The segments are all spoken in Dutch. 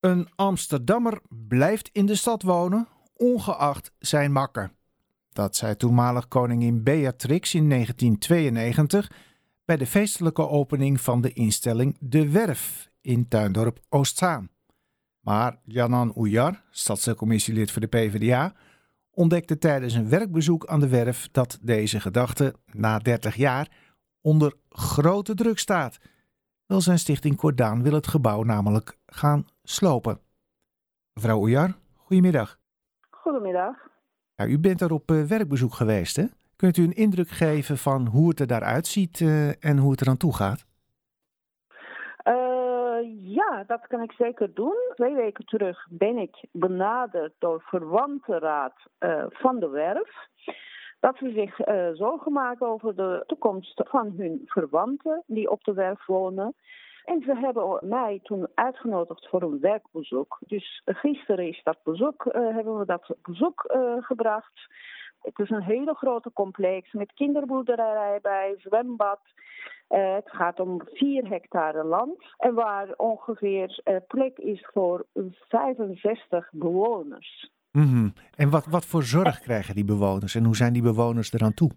Een Amsterdammer blijft in de stad wonen, ongeacht zijn makker. Dat zei toenmalig koningin Beatrix in 1992 bij de feestelijke opening van de instelling De Werf in Tuindorp Oostzaan. Maar Janan Oejar, stadscommissielid voor de PvdA, ontdekte tijdens een werkbezoek aan de werf dat deze gedachte na 30 jaar onder grote druk staat. Wel zijn stichting Cordaan wil het gebouw namelijk gaan slopen. Mevrouw Oejar, goedemiddag. Goedemiddag. Ja, u bent daar op uh, werkbezoek geweest, hè? Kunt u een indruk geven van hoe het er daaruit ziet uh, en hoe het er aan toe gaat? Uh, ja, dat kan ik zeker doen. Twee weken terug ben ik benaderd door verwantenraad van de werf. Dat ze zich zorgen maken over de toekomst van hun verwanten die op de werf wonen. En ze hebben mij toen uitgenodigd voor een werkbezoek. Dus gisteren is dat bezoek, uh, hebben we dat bezoek uh, gebracht. Het is een hele grote complex met kinderboerderij bij, zwembad. Het gaat om 4 hectare land. En waar ongeveer plek is voor 65 bewoners. Mm -hmm. En wat, wat voor zorg krijgen die bewoners en hoe zijn die bewoners eraan toe?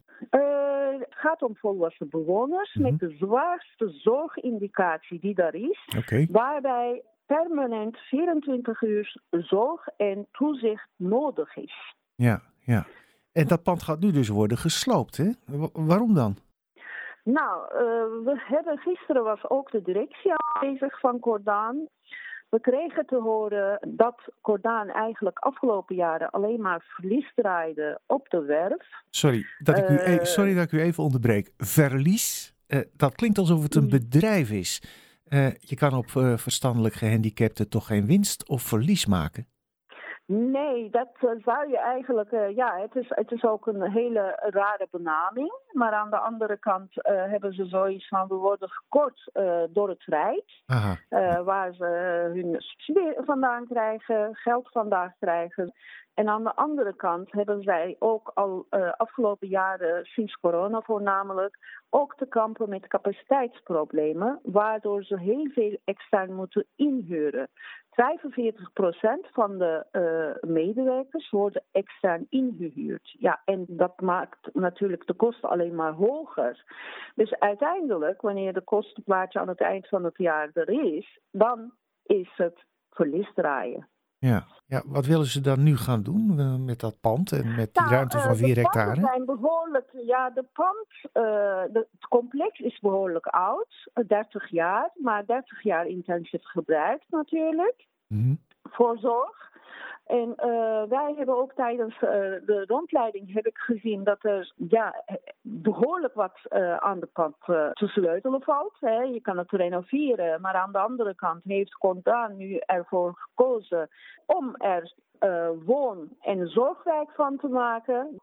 gaat om volwassen bewoners mm -hmm. met de zwaarste zorgindicatie die daar is. Okay. Waarbij permanent 24 uur zorg en toezicht nodig is. Ja, ja. En dat pand gaat nu dus worden gesloopt, hè? Waarom dan? Nou, uh, we hebben gisteren was ook de directie aanwezig van Cordaan. We kregen te horen dat Cordaan eigenlijk afgelopen jaren alleen maar verlies draaide op de werf. Sorry dat ik u, uh, sorry dat ik u even onderbreek. Verlies, uh, dat klinkt alsof het een bedrijf is. Uh, je kan op verstandelijk gehandicapten toch geen winst of verlies maken? Nee, dat zou je eigenlijk. Uh, ja, het is, het is ook een hele rare benaming. Maar aan de andere kant uh, hebben ze zoiets van: we worden gekort uh, door het Rijk. waar ze hun subsidie vandaan krijgen, geld vandaan krijgen. En aan de andere kant hebben zij ook al afgelopen jaren, sinds corona voornamelijk, ook te kampen met capaciteitsproblemen, waardoor ze heel veel extern moeten inhuren. 45% van de uh, medewerkers worden extern ingehuurd. Ja, en dat maakt natuurlijk de kosten alleen maar hoger. Dus uiteindelijk, wanneer de kostenplaatje aan het eind van het jaar er is, dan is het verlies draaien. Ja. ja, wat willen ze dan nu gaan doen uh, met dat pand en met die nou, ruimte van 4 uh, hectare? Zijn behoorlijk, ja, de pand, uh, de, het complex is behoorlijk oud, 30 jaar, maar 30 jaar intensief gebruikt natuurlijk. Mm -hmm. Voor zorg. En uh, wij hebben ook tijdens uh, de rondleiding heb ik gezien dat er ja, behoorlijk wat uh, aan de kant te sleutelen valt. Hè. Je kan het renoveren, maar aan de andere kant heeft Condaan nu ervoor gekozen om er woon- en zorgwijk van te maken.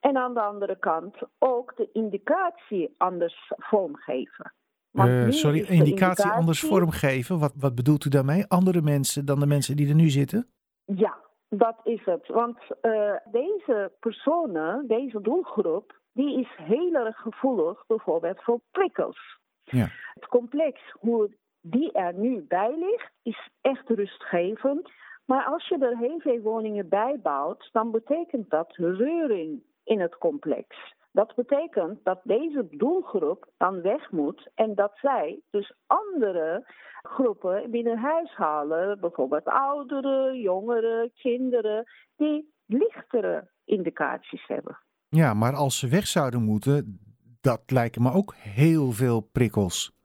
En aan de andere kant ook de indicatie anders vormgeven. Uh, sorry, indicatie, indicatie, anders vormgeven. Wat, wat bedoelt u daarmee? Andere mensen dan de mensen die er nu zitten? Ja, dat is het. Want uh, deze personen, deze doelgroep, die is heel erg gevoelig bijvoorbeeld voor prikkels. Ja. Het complex, hoe die er nu bij ligt, is echt rustgevend. Maar als je er heel veel woningen bij bouwt, dan betekent dat reuring in het complex. Dat betekent dat deze doelgroep dan weg moet en dat zij dus andere groepen binnen huis halen, bijvoorbeeld ouderen, jongeren, kinderen, die lichtere indicaties hebben. Ja, maar als ze weg zouden moeten, dat lijken me ook heel veel prikkels?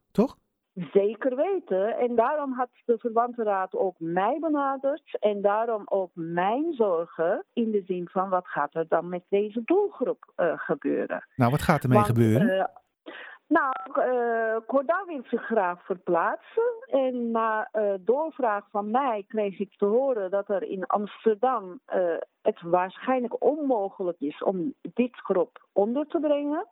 Zeker weten. En daarom had de verwantenraad ook mij benaderd. En daarom ook mijn zorgen in de zin van wat gaat er dan met deze doelgroep uh, gebeuren. Nou, wat gaat ermee Want, gebeuren? Uh, nou, uh, Corda wil zich graag verplaatsen. En na uh, doorvraag van mij kreeg ik te horen dat er in Amsterdam uh, het waarschijnlijk onmogelijk is om dit groep onder te brengen.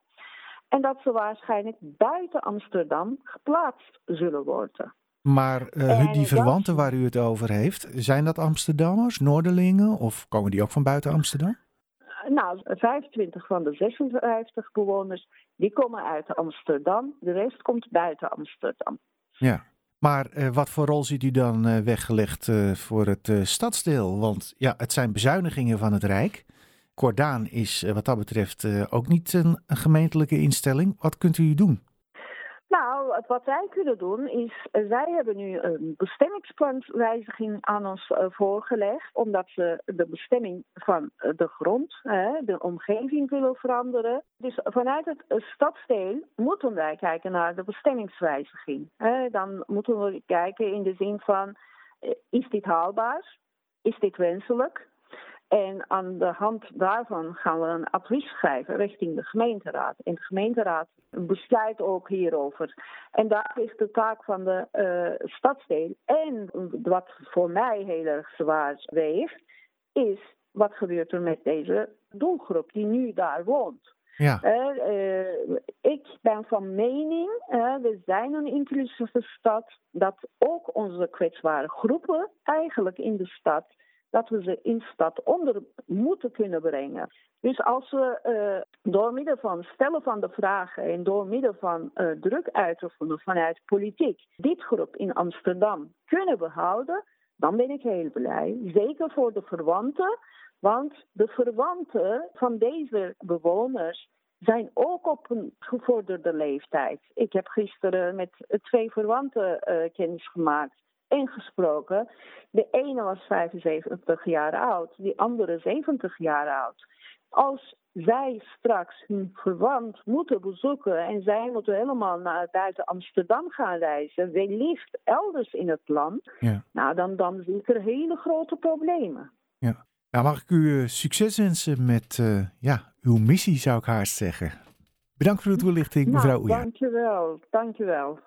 En dat ze waarschijnlijk buiten Amsterdam geplaatst zullen worden. Maar uh, die verwanten waar u het over heeft, zijn dat Amsterdammers, Noorderlingen of komen die ook van buiten Amsterdam? Nou, 25 van de 56 bewoners, die komen uit Amsterdam. De rest komt buiten Amsterdam. Ja, Maar uh, wat voor rol ziet u dan uh, weggelegd voor het stadsdeel? Want ja, het zijn bezuinigingen van het Rijk. Cordaan is wat dat betreft ook niet een, een gemeentelijke instelling. Wat kunt u doen? Nou, wat wij kunnen doen is, wij hebben nu een bestemmingsplanwijziging aan ons voorgelegd, omdat we de bestemming van de grond, de omgeving willen veranderen. Dus vanuit het stadsdeel moeten wij kijken naar de bestemmingswijziging. Dan moeten we kijken in de zin van, is dit haalbaar? Is dit wenselijk? En aan de hand daarvan gaan we een advies schrijven richting de gemeenteraad. En de gemeenteraad besluit ook hierover. En daar is de taak van de uh, stadsdeel. En wat voor mij heel erg zwaar weegt, is wat gebeurt er met deze doelgroep die nu daar woont. Ja. Uh, uh, ik ben van mening, uh, we zijn een inclusieve stad, dat ook onze kwetsbare groepen eigenlijk in de stad dat we ze in stad onder moeten kunnen brengen. Dus als we uh, door middel van stellen van de vragen en door middel van uh, druk uitoefenen vanuit politiek dit groep in Amsterdam kunnen behouden, dan ben ik heel blij. Zeker voor de verwanten, want de verwanten van deze bewoners zijn ook op een gevorderde leeftijd. Ik heb gisteren met twee verwanten kennis gemaakt ingesproken. De ene was 75 jaar oud, die andere 70 jaar oud. Als zij straks hun verwant moeten bezoeken en zij moeten helemaal naar buiten Amsterdam gaan reizen, wellicht elders in het land, ja. nou dan, dan zie ik er hele grote problemen. Ja. Nou, mag ik u uh, succes wensen met uh, ja, uw missie, zou ik haast zeggen. Bedankt voor de toelichting, mevrouw nou, Dankjewel, dankjewel.